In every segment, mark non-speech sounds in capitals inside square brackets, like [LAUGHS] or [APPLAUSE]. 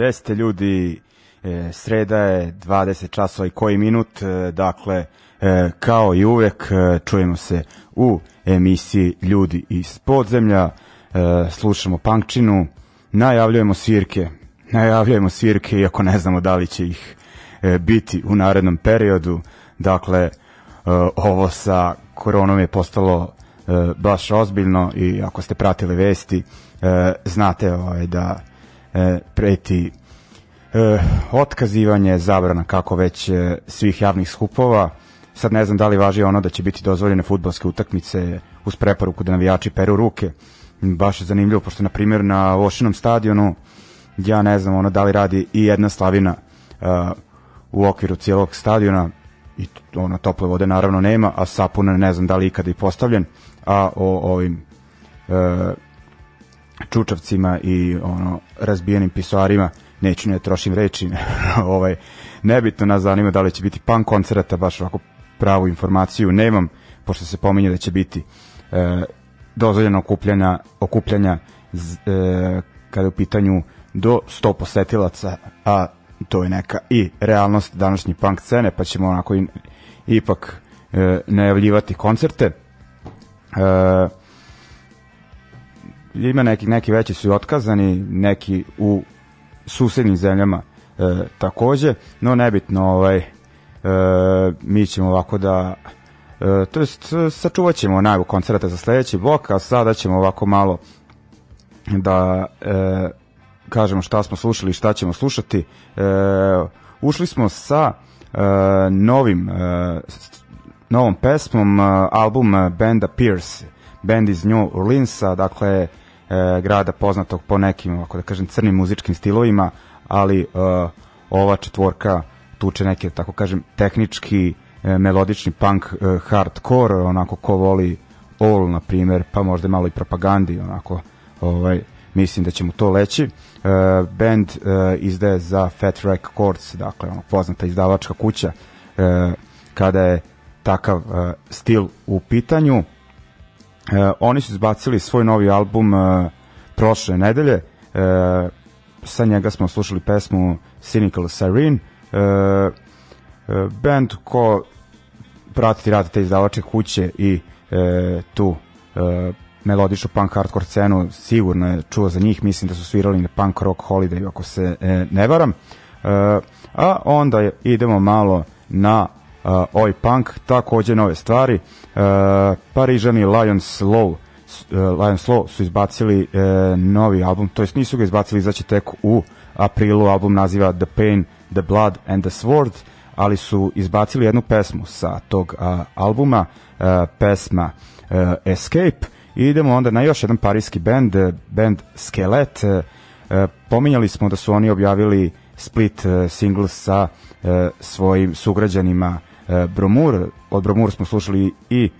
Gde ste ljudi? E, sreda je 20 časova i koji minut, e, dakle, e, kao i uvek, e, čujemo se u emisiji Ljudi iz podzemlja, e, slušamo Punkčinu, najavljujemo svirke, najavljujemo svirke, iako ne znamo da li će ih e, biti u narednom periodu, dakle, e, ovo sa koronom je postalo e, baš ozbiljno i ako ste pratili vesti, e, znate ovaj, da e, preti e, otkazivanje, zabrana kako već e, svih javnih skupova. Sad ne znam da li važi ono da će biti dozvoljene futbolske utakmice uz preporuku da navijači peru ruke. Baš je zanimljivo, pošto na primjer na Vošinom stadionu ja ne znam ono da li radi i jedna slavina uh, u okviru cijelog stadiona i ono tople vode naravno nema, a sapun ne znam da li ikada i postavljen, a o ovim uh, čučavcima i ono razbijenim pisoarima. Neću ne trošim reči [LAUGHS] ovaj nebitno nas zanima da li će biti pan koncerta baš ovako pravu informaciju nemam pošto se pominje da će biti e, dozvoljeno okupljanja okupljanja z, e, kada je u pitanju do 100 posetilaca a to je neka i realnost današnje punk scene pa ćemo onako i, ipak e, najavljivati koncerte. E, ima neki, neki veći su otkazani, neki u susednim zemljama e, takođe, no nebitno ovaj, e, mi ćemo ovako da e, to jest sačuvat ćemo najavu koncerta za sledeći blok, a sada ćemo ovako malo da e, kažemo šta smo slušali i šta ćemo slušati. E, ušli smo sa e, novim e, novom pesmom, e, album benda Pierce, band iz New Orleansa, dakle e, grada poznatog po nekim, ako da kažem, crnim muzičkim stilovima, ali e, ova četvorka tuče neke, tako kažem, tehnički, e, melodični punk, e, hardcore, onako ko voli All, na primjer, pa možda malo i propagandi, onako, ovaj, mislim da će mu to leći. E, band e, izdaje za Fat Records, dakle, ono, poznata izdavačka kuća, e, kada je takav e, stil u pitanju. E, oni su izbacili svoj novi album e, prošle nedelje. E, sa njega smo slušali pesmu Cynical Siren. E, e, band ko prati rad te izdavače kuće i e, tu e, melodičnu punk hardcore scenu sigurno je čuo za njih, mislim da su svirali na Punk Rock Holiday ako se e, ne varam. E, a onda idemo malo na uh, Oi Punk, takođe nove stvari. Uh, Parižani Lions Low uh, Lions Low su izbacili uh, novi album, to jest nisu ga izbacili, izaći tek u aprilu, album naziva The Pain, The Blood and the Sword, ali su izbacili jednu pesmu sa tog uh, albuma, uh, pesma uh, Escape, i idemo onda na još jedan parijski band, band Skelet, uh, pominjali smo da su oni objavili split uh, single sa uh, svojim sugrađanima uh, Bromur. Od Bromur smo slušali i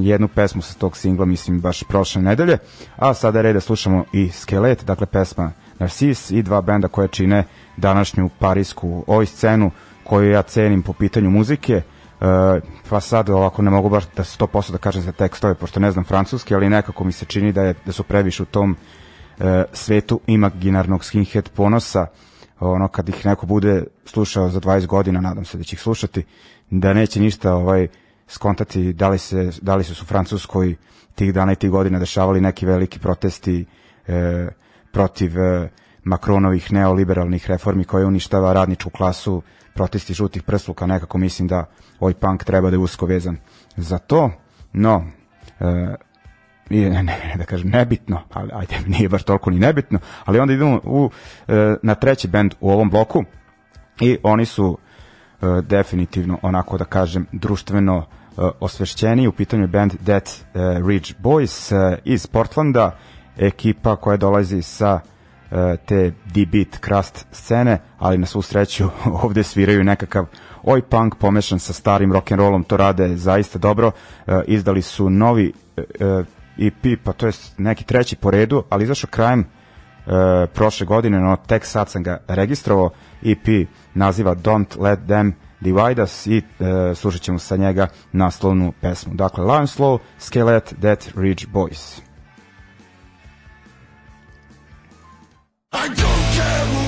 jednu pesmu sa tog singla, mislim, baš prošle nedelje, a sada je red da slušamo i Skelet, dakle pesma Narcis i dva benda koje čine današnju parijsku ovoj scenu koju ja cenim po pitanju muzike, Uh, pa sad ovako ne mogu baš da 100% da kažem za tekstove, pošto ne znam francuski, ali nekako mi se čini da, je, da su previše u tom uh, svetu imaginarnog skinhead ponosa, ono kad ih neko bude slušao za 20 godina, nadam se da će ih slušati, da neće ništa ovaj skontati da li, se, da li su su Francuskoj tih dana i tih godina dešavali neki veliki protesti e, protiv e, Makronovih neoliberalnih reformi koje uništava radničku klasu, protesti žutih prsluka, nekako mislim da ovaj punk treba da je usko vezan za to, no e, nije, ne, ne, da kažem nebitno, ali ajde, [LAUGHS] nije baš toliko ni nebitno, ali onda idemo u, e, na treći bend u ovom bloku i oni su definitivno onako da kažem društveno e, osvešćeni, u pitanju je band Death Ridge Boys iz Portlanda, ekipa koja dolazi sa te D-beat crust scene, ali na svu sreću [LAUGHS] ovde sviraju nekakav oj punk pomešan sa starim rock and rollom, to rade zaista dobro. Izdali su novi EP, pa to je neki treći po redu, ali izašao krajem e, prošle godine, no tek sad sam ga registrovao, EP naziva Don't Let Them Divide Us i e, slušat ćemo sa njega naslovnu pesmu. Dakle, Lion Slow, Skelet, Death Ridge Boys. I don't care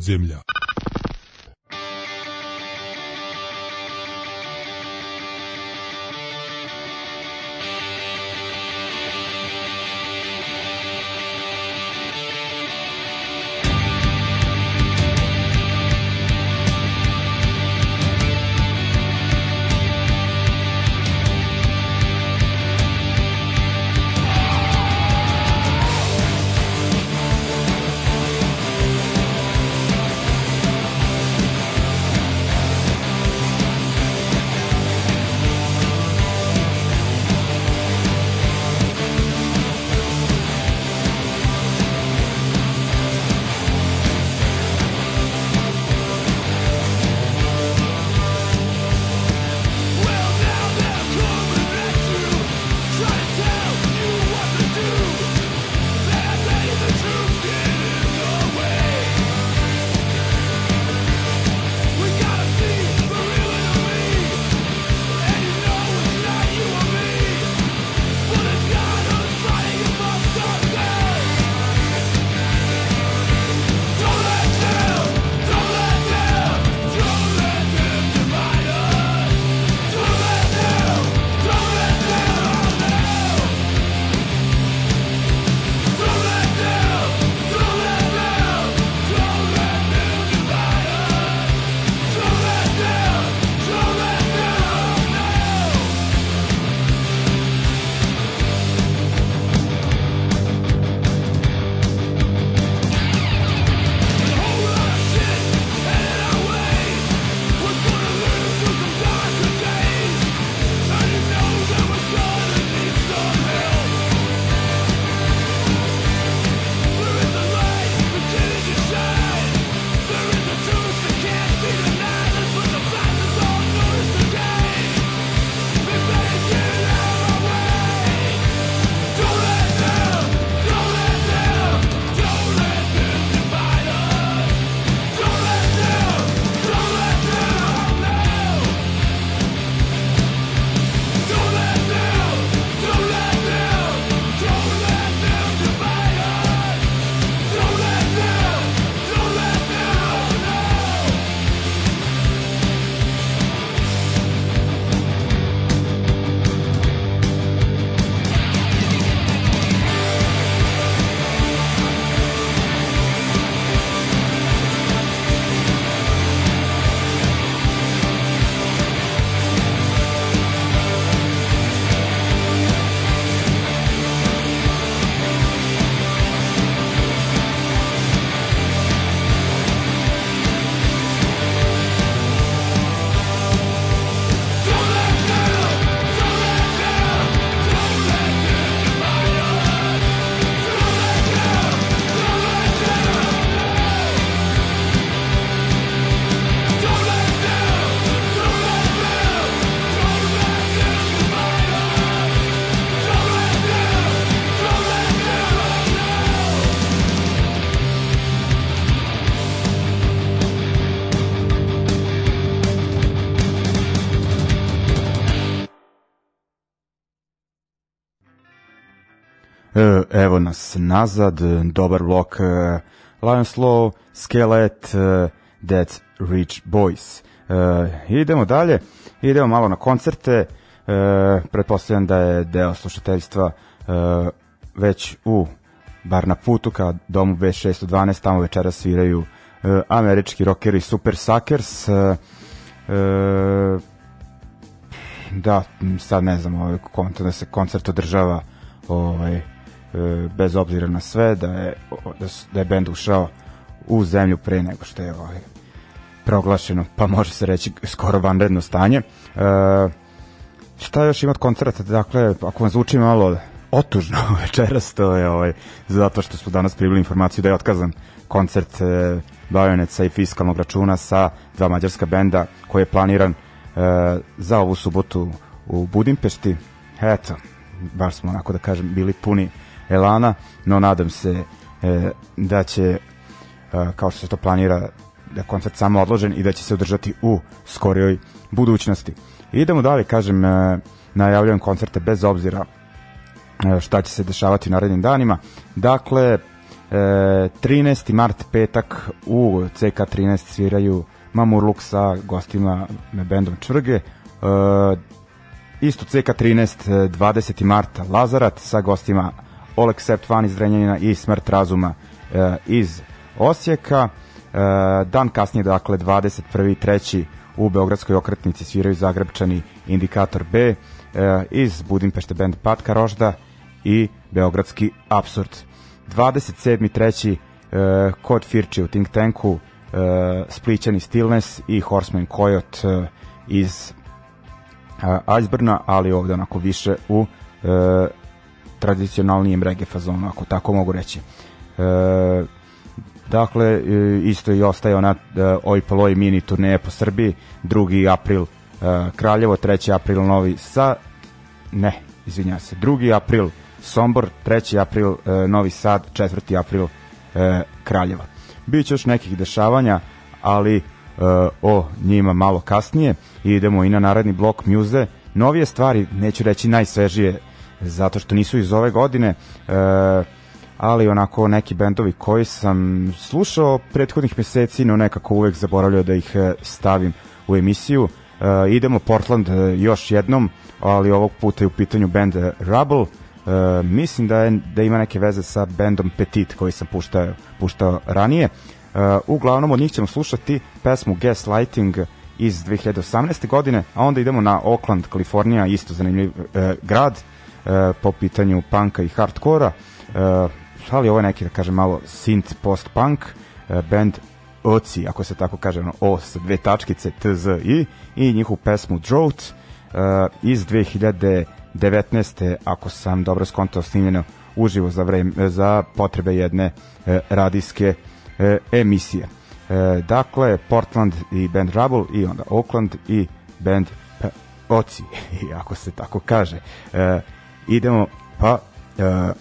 podzemlja. Nas nazad, dobar blok uh, Lion Slow, Skelet, uh, Dead Rich Boys. Uh, idemo dalje, idemo malo na koncerte, pretpostavljam da je deo slušateljstva već u bar na putu ka domu B612, tamo večera sviraju američki rockeri Super Suckers. Da, sad ne znam, ovaj, da se koncert održava ovaj, E, bez obzira na sve da je da, da je bend ušao u zemlju pre nego što je ovaj proglašeno, pa može se reći skoro vanredno stanje. E, šta još ima od koncerta? Dakle, ako vam zvuči malo otužno [LAUGHS] večeras, to je ovaj, zato što smo danas pribili informaciju da je otkazan koncert e, Bajoneca i fiskalnog računa sa dva mađarska benda koji je planiran e, za ovu subotu u Budimpešti. Eto, baš smo onako da kažem bili puni elana, no nadam se e, da će, e, kao što se to planira, da koncert samo odložen i da će se održati u skorijoj budućnosti. Idemo dalje, kažem, e, najavljujem koncerte bez obzira e, šta će se dešavati u narednim danima. Dakle, 13. mart petak u CK13 sviraju Mamurluk sa gostima bendom Čvrge. E, isto CK13 20. marta Lazarat sa gostima All Except One iz Drenjanina i Smrt razuma e, iz Osijeka. E, dan kasnije, dakle 21. 3. u Beogradskoj okretnici sviraju Zagrebčani Indikator B e, iz Budimpešte band Patka Rožda i Beogradski Absurd. 27.3. E, kod Firči u Think Tanku e, Splićani Stillness i Horseman Coyote e, iz e, Iceburna, ali ovde onako više u e, tradicionalnijem reggae fazonu, ako tako mogu reći. E, dakle, e, isto i ostaje ona e, Oj Poloj mini turneje po Srbiji, 2. april e, Kraljevo, 3. april Novi Sad, ne, izvinja se, 2. april Sombor, 3. april Novi Sad, 4. april Kraljevo. Biće još nekih dešavanja, ali o njima malo kasnije. Idemo i na naredni blok Muse. Novije stvari, neću reći najsvežije, zato što nisu iz ove godine, e, ali onako neki bendovi koji sam slušao prethodnih meseci, no nekako uvek zaboravljao da ih e, stavim u emisiju. E, idemo Portland e, još jednom, ali ovog puta je u pitanju band Rubble. E, mislim da, je, da ima neke veze sa bendom Petit koji sam puštao, puštao ranije. E, uglavnom od njih ćemo slušati pesmu Gaslighting iz 2018. godine, a onda idemo na Oakland, Kalifornija, isto zanimljiv e, grad e, po pitanju punka i hardkora. E, ali ovo je neki, da kažem, malo synth post-punk, e, band Oci, ako se tako kaže, ono, O sa dve tačkice, T, Z, I, i njihovu pesmu Drought e, iz 2000 19. ako sam dobro skontao snimljeno uživo za vreme za potrebe jedne e, radijske e, emisije. E, dakle Portland i band Rubble i onda Oakland i band Oci, [LAUGHS] ako se tako kaže. E, idemo pa e,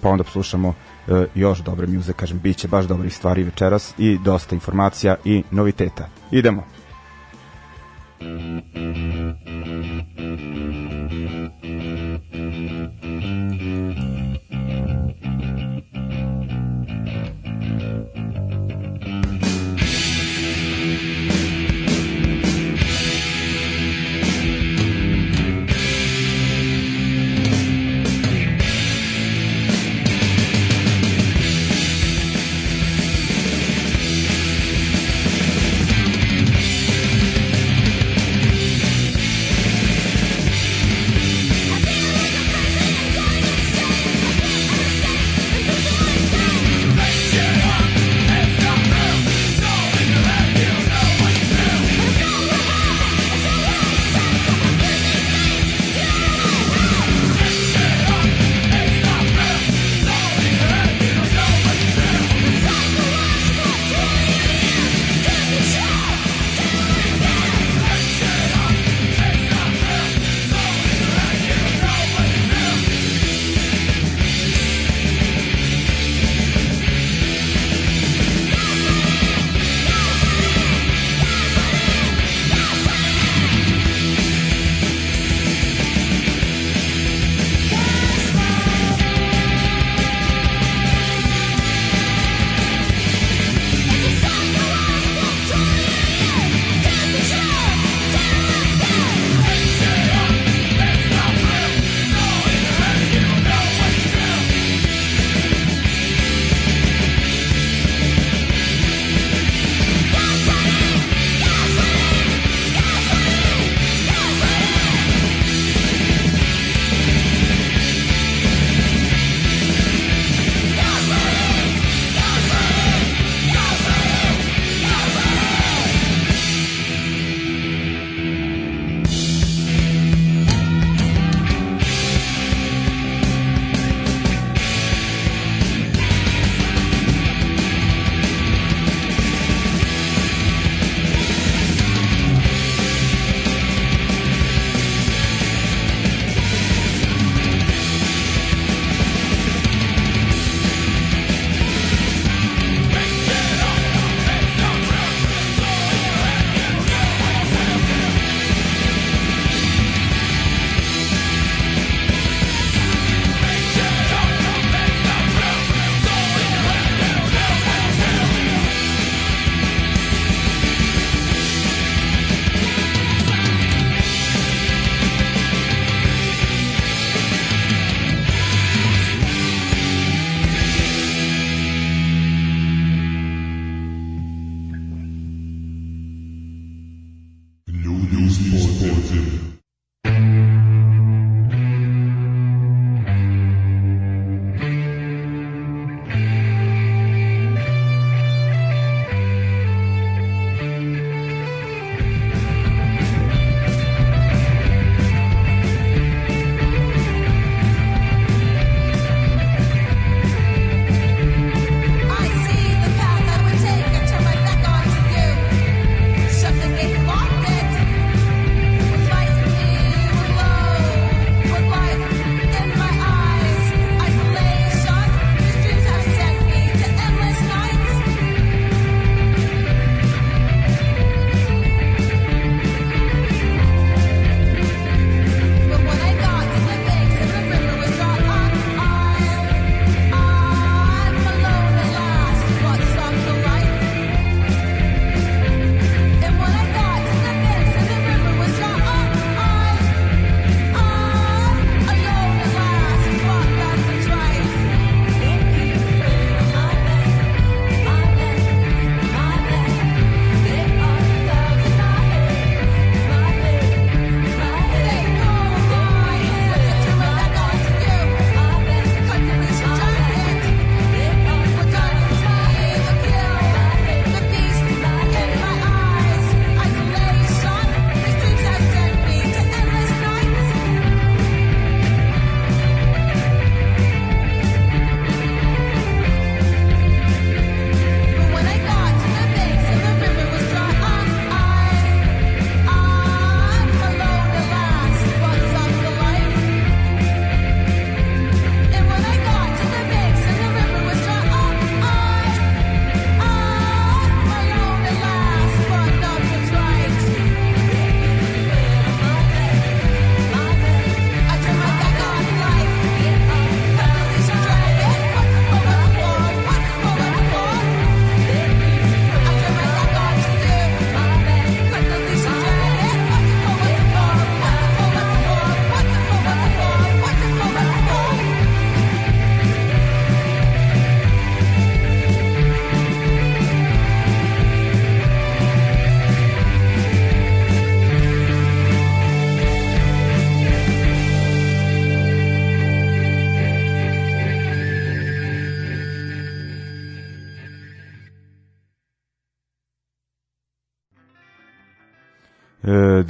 pa onda slušamo e, još dobre muze, kažem, bit će baš dobrih stvari večeras i dosta informacija i noviteta. Idemo! Thank you.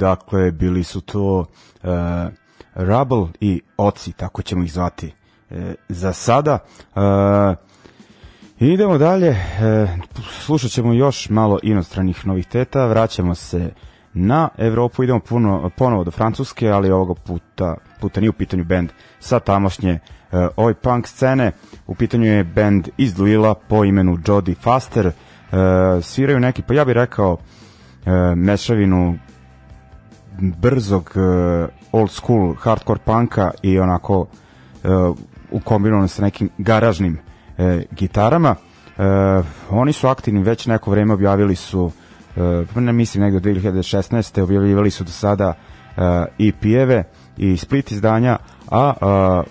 Dakle, bili su to e, Rubble i Oci, tako ćemo ih zvati e, za sada. E, idemo dalje, e, slušat ćemo još malo inostranih noviteta, vraćamo se na Evropu, idemo puno, ponovo do Francuske, ali ovoga puta, puta nije u pitanju band sa tamošnje uh, oj punk scene, u pitanju je band iz Lila po imenu Jody Faster, uh, sviraju neki, pa ja bih rekao, uh, mešavinu brzog uh, old school hardcore punka i onako uh, ukombinovano sa nekim garažnim uh, gitarama. Oni su aktivni već neko vreme objavili su uh, ne mislim negde od 2016. objavljivali su do sada uh, EP-eve i split izdanja, a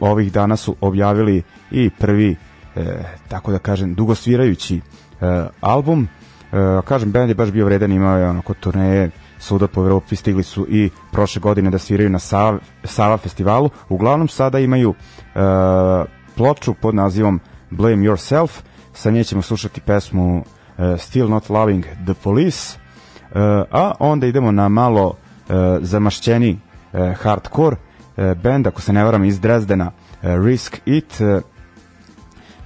ovih dana su objavili i prvi uh, tako da kažem dugosvirajući uh, album uh, kažem band je baš bio vredan imao je onako turneje svuda po Evropi stigli su i prošle godine da sviraju na Sava, Sava festivalu. Uglavnom sada imaju uh, ploču pod nazivom Blame Yourself. Sa nje ćemo slušati pesmu uh, Still Not Loving the Police. Uh, a onda idemo na malo uh, zamašćeni uh, hardcore uh, band ako se ne varam iz Dresdena uh, Risk It. Uh,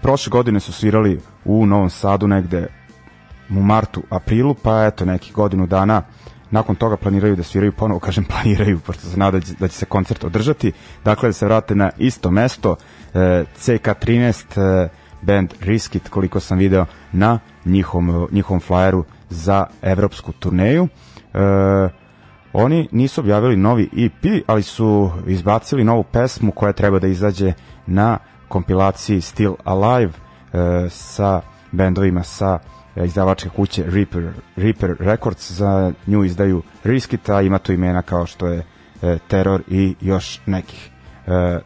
prošle godine su svirali u Novom Sadu negde u martu, aprilu, pa eto neki godinu dana nakon toga planiraju da sviraju ponovo, [LAUGHS] kažem planiraju, pošto se nada da će se koncert održati, dakle da se vrate na isto mesto, e, CK13 e, band Riskit, koliko sam video na njihovom, njihovom flyeru za evropsku turneju. E, oni nisu objavili novi EP, ali su izbacili novu pesmu koja treba da izađe na kompilaciji Still Alive e, sa bendovima sa izdavačke kuće Reaper, Reaper Records za nju izdaju Riskita, ima tu imena kao što je e, Terror i još nekih. E, e,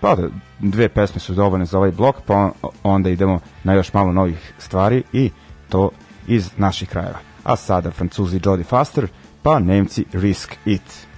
pa da, dve pesme su dovoljne za ovaj blok, pa onda idemo na još malo novih stvari i to iz naših krajeva. A sada Francuzi Jody Faster, pa Nemci Risk It.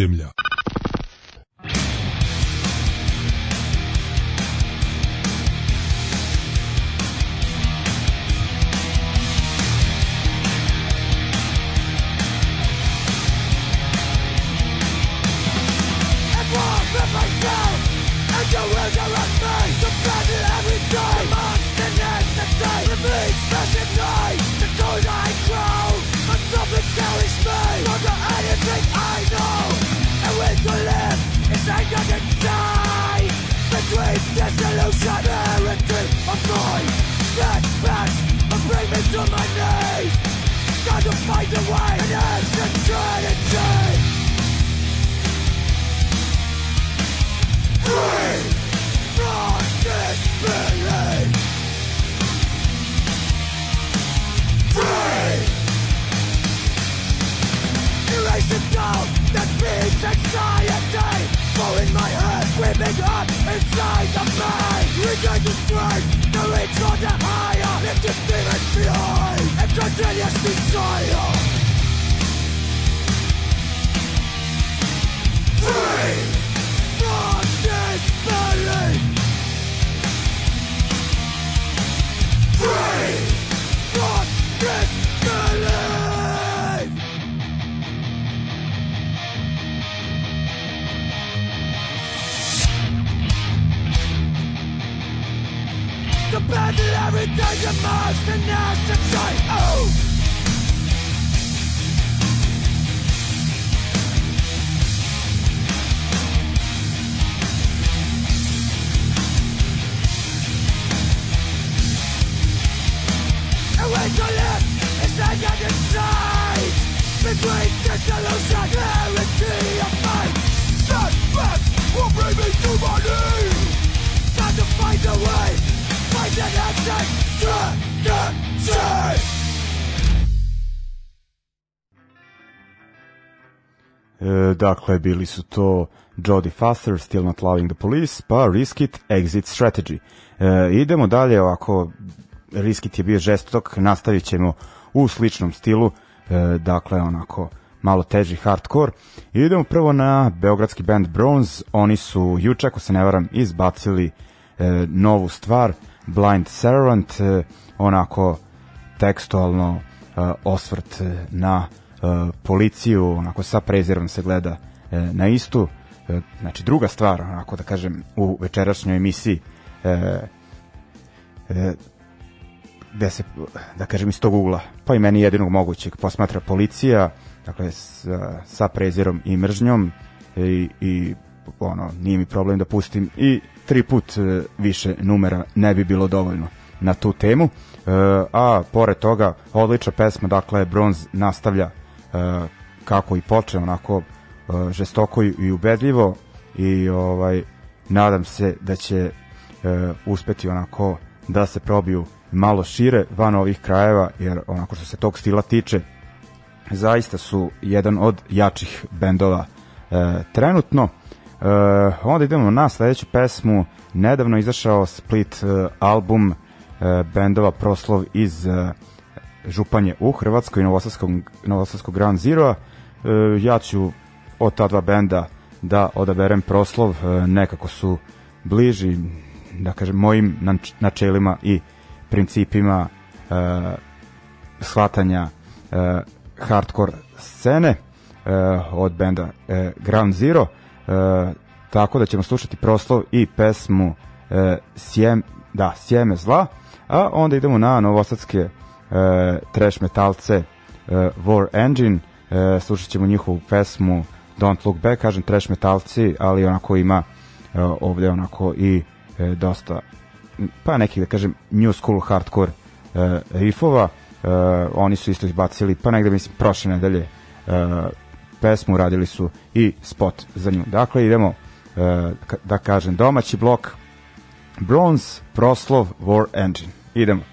Iz to find a way, find an exit Strategy E, dakle, bili su to Jodie Foster, Still Not Loving the Police, pa Risk It, Exit Strategy. E, idemo dalje, ovako, Riskit je bio žestok, nastavit ćemo u sličnom stilu, e, dakle onako malo teži hardcore. Idemo prvo na beogradski band Bronze, oni su juče, ako se ne varam, izbacili e, novu stvar, Blind Servant, e, onako tekstualno e, osvrt na e, policiju, onako sa prezirom se gleda e, na istu, e, znači druga stvar, onako da kažem, u večerašnjoj emisiji e, e, gde se, da kažem, iz tog ugla, pa i meni jedinog mogućeg posmatra policija, dakle, sa, sa prezirom i mržnjom i, i ono, nije mi problem da pustim i tri put e, više numera ne bi bilo dovoljno na tu temu. E, a pored toga, odlična pesma, dakle, Bronz nastavlja e, kako i poče, onako žestoko i ubedljivo i ovaj nadam se da će uspeti onako da se probiju malo šire van ovih krajeva, jer onako što se tog stila tiče, zaista su jedan od jačih bendova e, trenutno. E, onda idemo na sledeću pesmu, nedavno izašao split e, album e, bendova Proslov iz Županje u Hrvatskoj, Novosavskog, Novosavskog Ground Zero. E, ja ću od ta dva benda da odaberem Proslov, nekako su bliži, da kažem, mojim načelima i principima uh, shvatanja uh, hardcore scene uh, od benda uh, Ground Zero uh, tako da ćemo slušati proslov i pesmu uh, Sjem, da, Sjeme zla a onda idemo na novosadske uh, trash metalce uh, War Engine. Uh, slušat ćemo njihovu pesmu Don't Look Back, kažem trash metalci ali onako ima uh, ovde onako i uh, dosta pa neki da kažem new school hardcore uh, riffova. Uh, oni su isto izbacili pa negde mislim prošle nedelje uh, pesmu radili su i spot za nju. Dakle idemo uh, da kažem domaći blok. Bronze Proslov War Engine. Idemo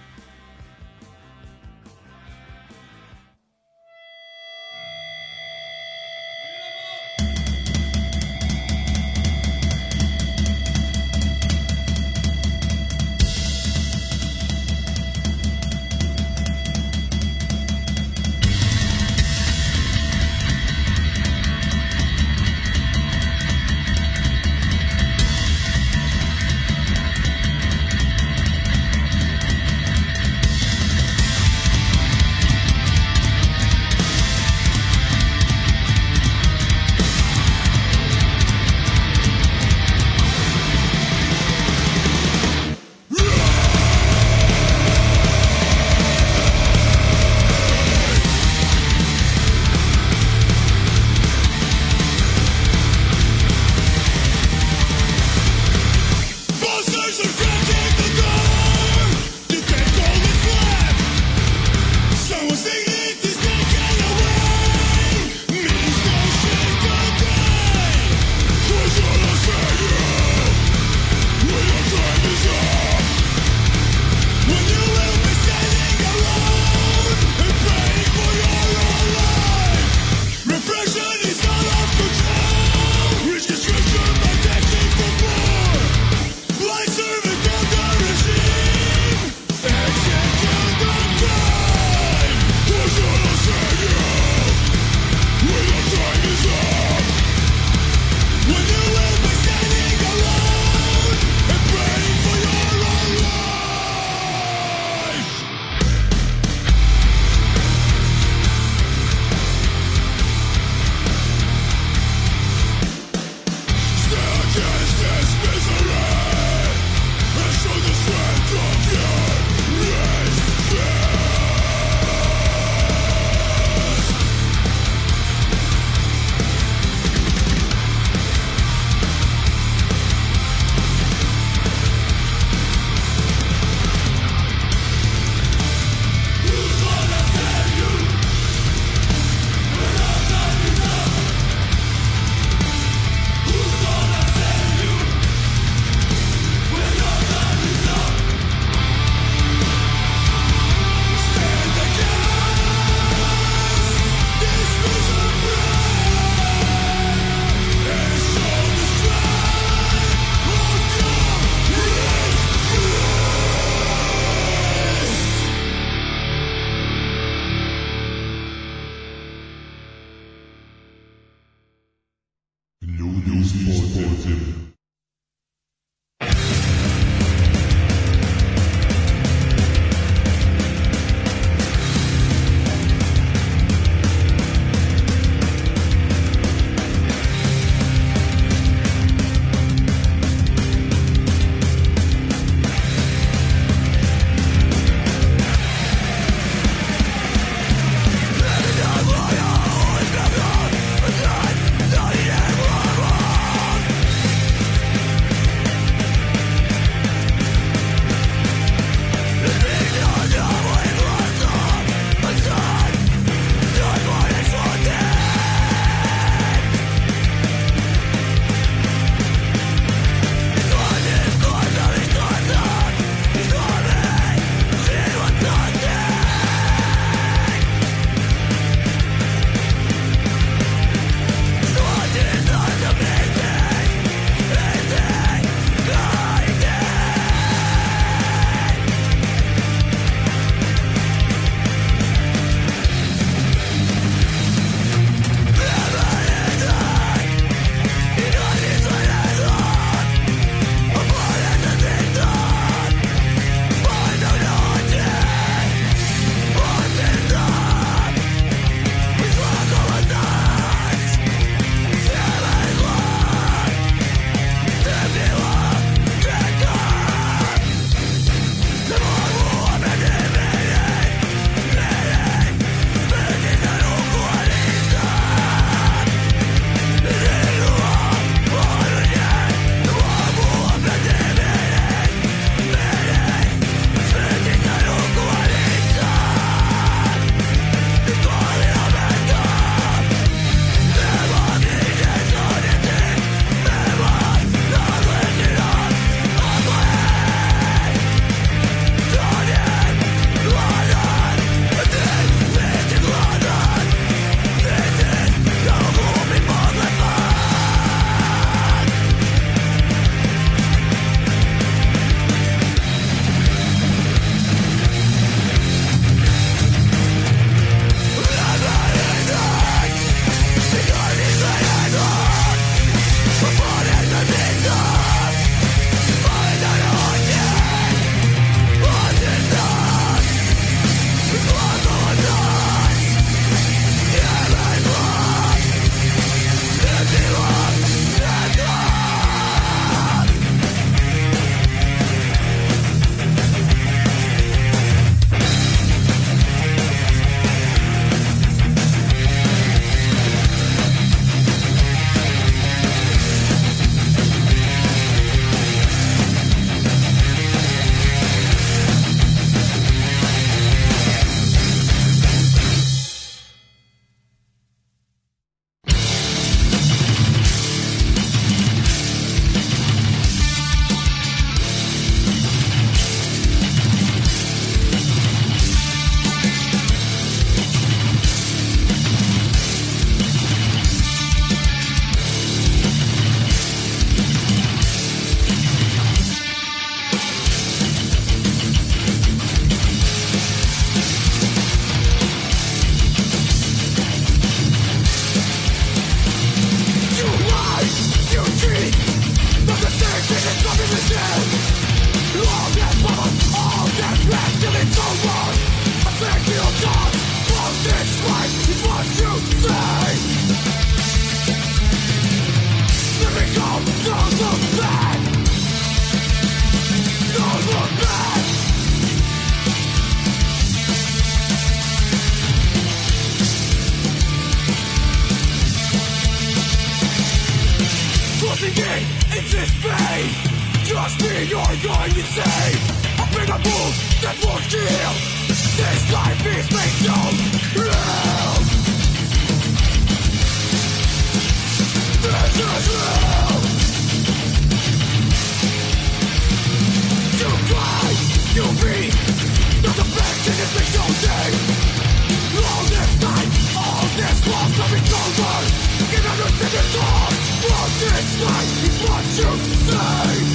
This life is what you see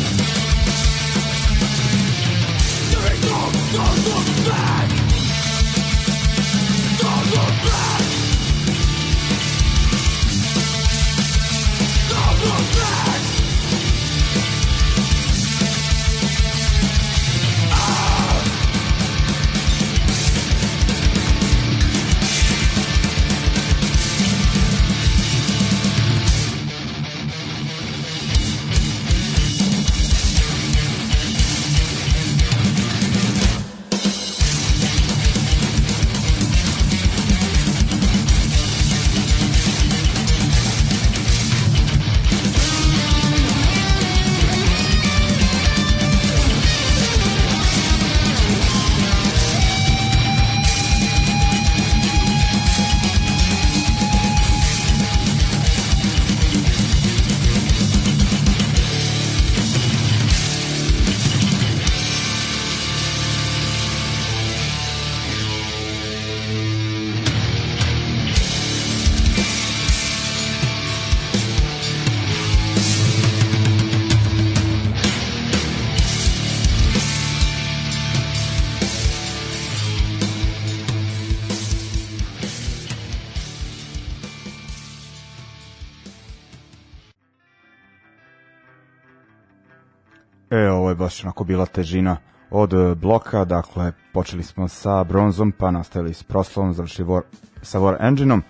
baš onako bila težina od e, bloka, dakle počeli smo sa bronzom, pa nastavili s proslavom, završili war, sa War Engine-om.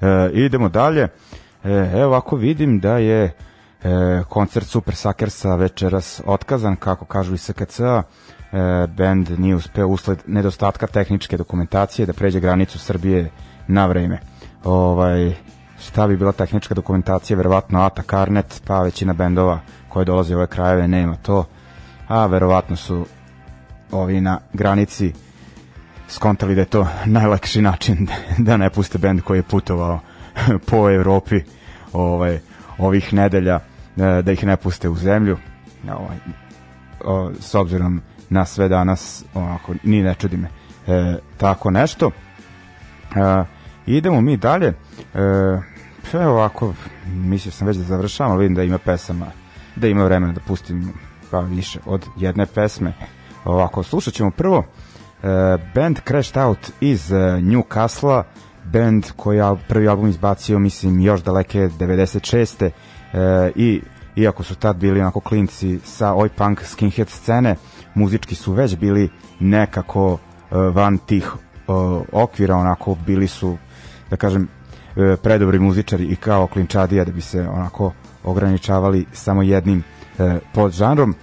E, idemo dalje. E, evo ovako vidim da je e, koncert Super Suckersa večeras otkazan, kako kažu iz SKC-a. E, band nije uspeo usled nedostatka tehničke dokumentacije da pređe granicu Srbije na vreme. Ovaj, šta bi bila tehnička dokumentacija, verovatno Ata Karnet, pa većina bendova koje dolaze u ove krajeve nema to. A verovatno su ovi na granici skontali da je to [LAUGHS] najlakši način [LAUGHS] da ne puste bend koji je putovao [LAUGHS] po Evropi ovaj, ovih nedelja e, da ih ne puste u zemlju. Ovaj, o, s obzirom na sve danas onako, ni ne čudi me e, tako nešto. E, idemo mi dalje. E, evo ovako mislio sam već da završavam vidim da ima pesama da ima vremena da pustim pa više od jedne pesme. Ovako, slušat ćemo prvo uh, band Crashed Out iz uh, Newcastle, band koji je prvi album izbacio, mislim, još daleke 96. Uh, i iako su tad bili onako klinci sa oj punk skinhead scene, muzički su već bili nekako uh, van tih uh, okvira, onako bili su, da kažem, uh, predobri muzičari i kao klinčadija da bi se onako ograničavali samo jednim e, pod žanrom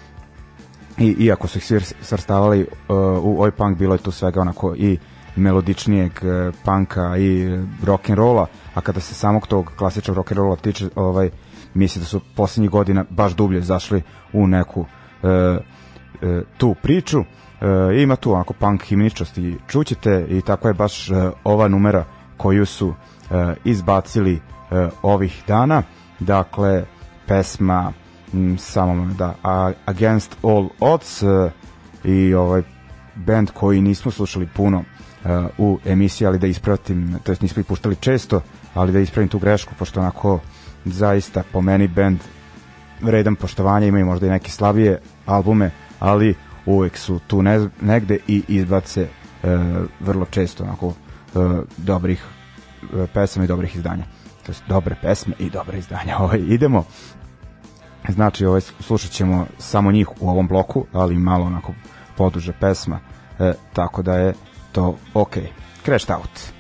i iako su ih svi svrstavali uh, u oj punk bilo je tu svega onako i melodičnijeg uh, punka i rock and rolla, a kada se samog tog klasičnog rock and rolla tiče, ovaj misli da su poslednjih godina baš dublje zašli u neku uh, uh, tu priču. Uh, ima tu onako punk himničnosti čućete i tako je baš uh, ova numera koju su uh, izbacili uh, ovih dana. Dakle, pesma mm, samo da Against All Odds uh, i ovaj band koji nismo slušali puno uh, u emisiji, ali da ispratim, to jest nismo ih puštali često, ali da ispravim tu grešku, pošto onako zaista po meni band vredan poštovanja, imaju možda i neke slabije albume, ali uvek su tu ne, negde i izbace uh, vrlo često onako uh, dobrih uh, pesama i dobrih izdanja. To jest dobre pesme i dobre izdanja. [LAUGHS] Ovaj, idemo Znači, ovaj, slušat ćemo samo njih u ovom bloku, ali malo onako poduže pesma, e, tako da je to ok. Crashed Out.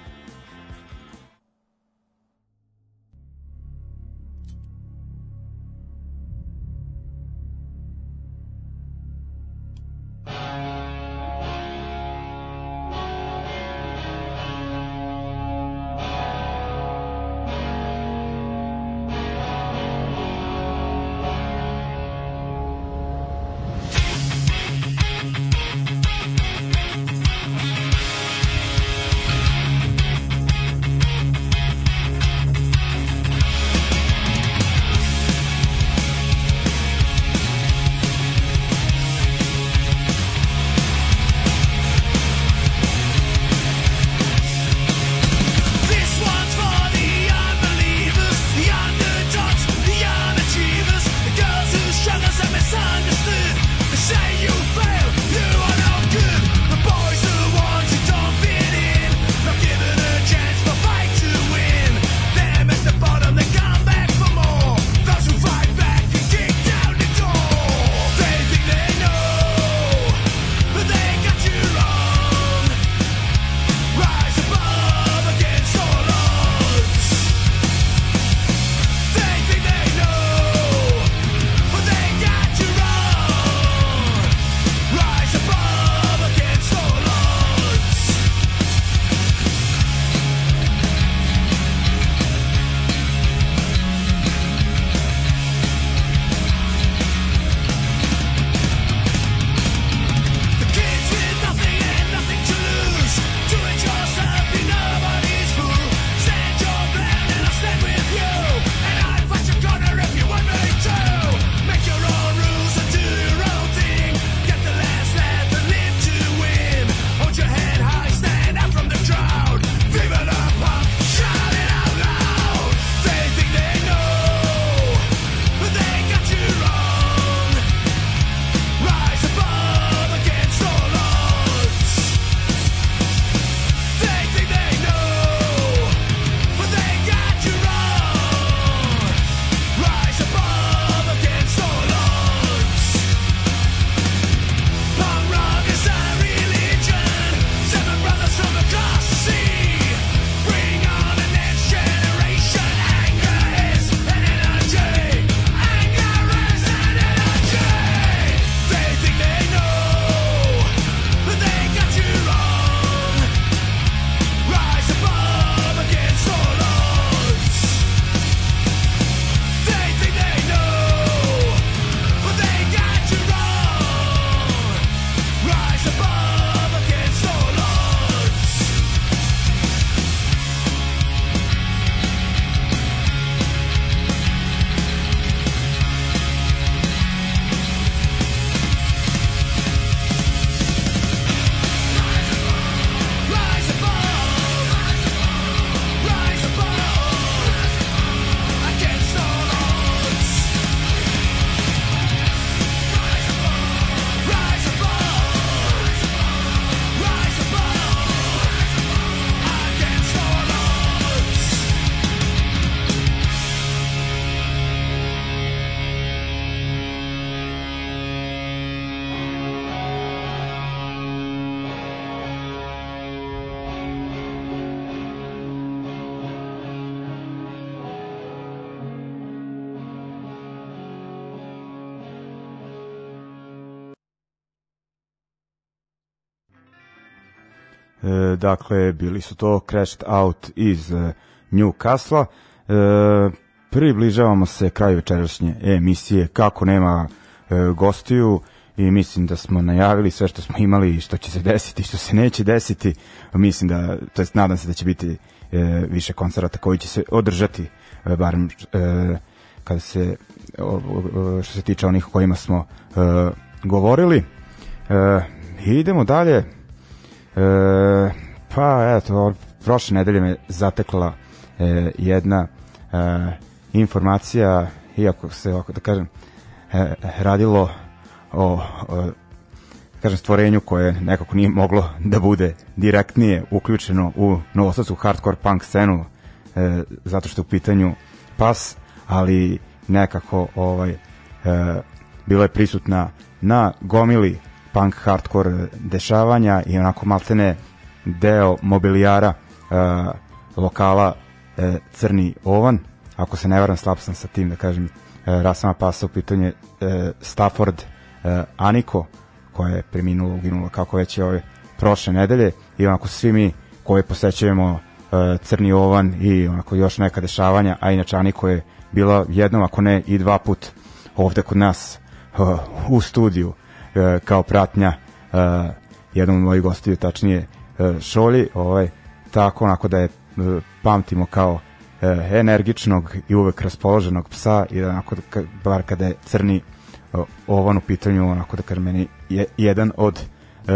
Dakle, bili su to Crashed Out iz e, Newcastle. E, približavamo se kraju večerašnje emisije. Kako nema e, gostiju i mislim da smo najavili sve što smo imali i što će se desiti i što se neće desiti. Mislim da, to jest nadam se da će biti e, više koncerata koji će se održati, e, barem e, kada se o, o, što se tiče onih o kojima smo e, govorili. E, idemo dalje. E, pa eto, prošle nedelje me zatekla e, jedna e, informacija, iako se, ovako da kažem, e, radilo o, o kažem, stvorenju koje nekako nije moglo da bude direktnije uključeno u novosadsku hardcore punk scenu, e, zato što je u pitanju pas, ali nekako ovaj e, bila je prisutna na gomili punk hardcore dešavanja i onako maltene deo mobilijara lokala e, Crni Ovan. Ako se ne varam slab sam sa tim da kažem e, rasama pasa u pitanje Stafford e, Aniko koja je preminula, uginula kako već je ove prošle nedelje. I onako svi mi koji posećujemo Crni Ovan i onako još neka dešavanja, a inače Aniko je bila jednom, ako ne i dva put ovde kod nas u studiju kao pratnja jednom od mojih gostiju, tačnije Šolji, ovaj, tako onako da je uh, pamtimo kao uh, energičnog i uvek raspoloženog psa i da onako, da, bar kada je crni ovan u pitanju, onako da kažem meni je jedan od uh,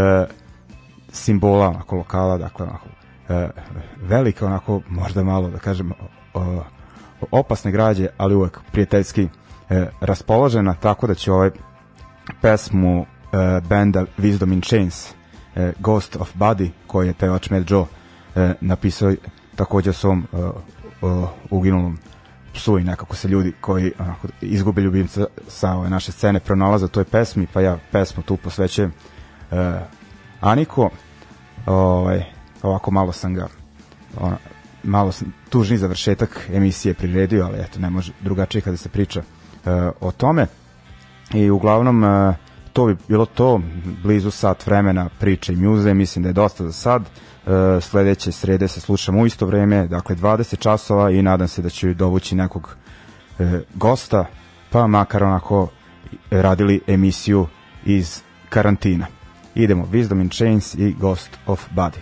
simbola onako lokala, dakle onako uh, velika onako možda malo da kažem uh, opasne građe, ali uvek prijateljski e, raspoložena, tako da će ovaj pesmu e, benda Wisdom in Chains, e, Ghost of Body, koji je pevač Mad Joe e, napisao takođe svom e, e, uginulom psu i nekako se ljudi koji onako, izgube ljubimca sa ove naše scene pronalaze toj pesmi, pa ja pesmu tu posvećujem e, Aniko, ovaj, ovako malo sam ga ona, malo sam tužni završetak emisije priredio, ali eto, ne može drugačije kada se priča uh, o tome. I uglavnom, uh, to bi bilo to, blizu sat vremena priče i mjuze, mislim da je dosta za sad. Uh, sledeće srede se slušamo u isto vreme, dakle 20 časova i nadam se da će dovući nekog uh, gosta, pa makar onako radili emisiju iz karantina. Idemo, Wisdom in Chains i Ghost of Body.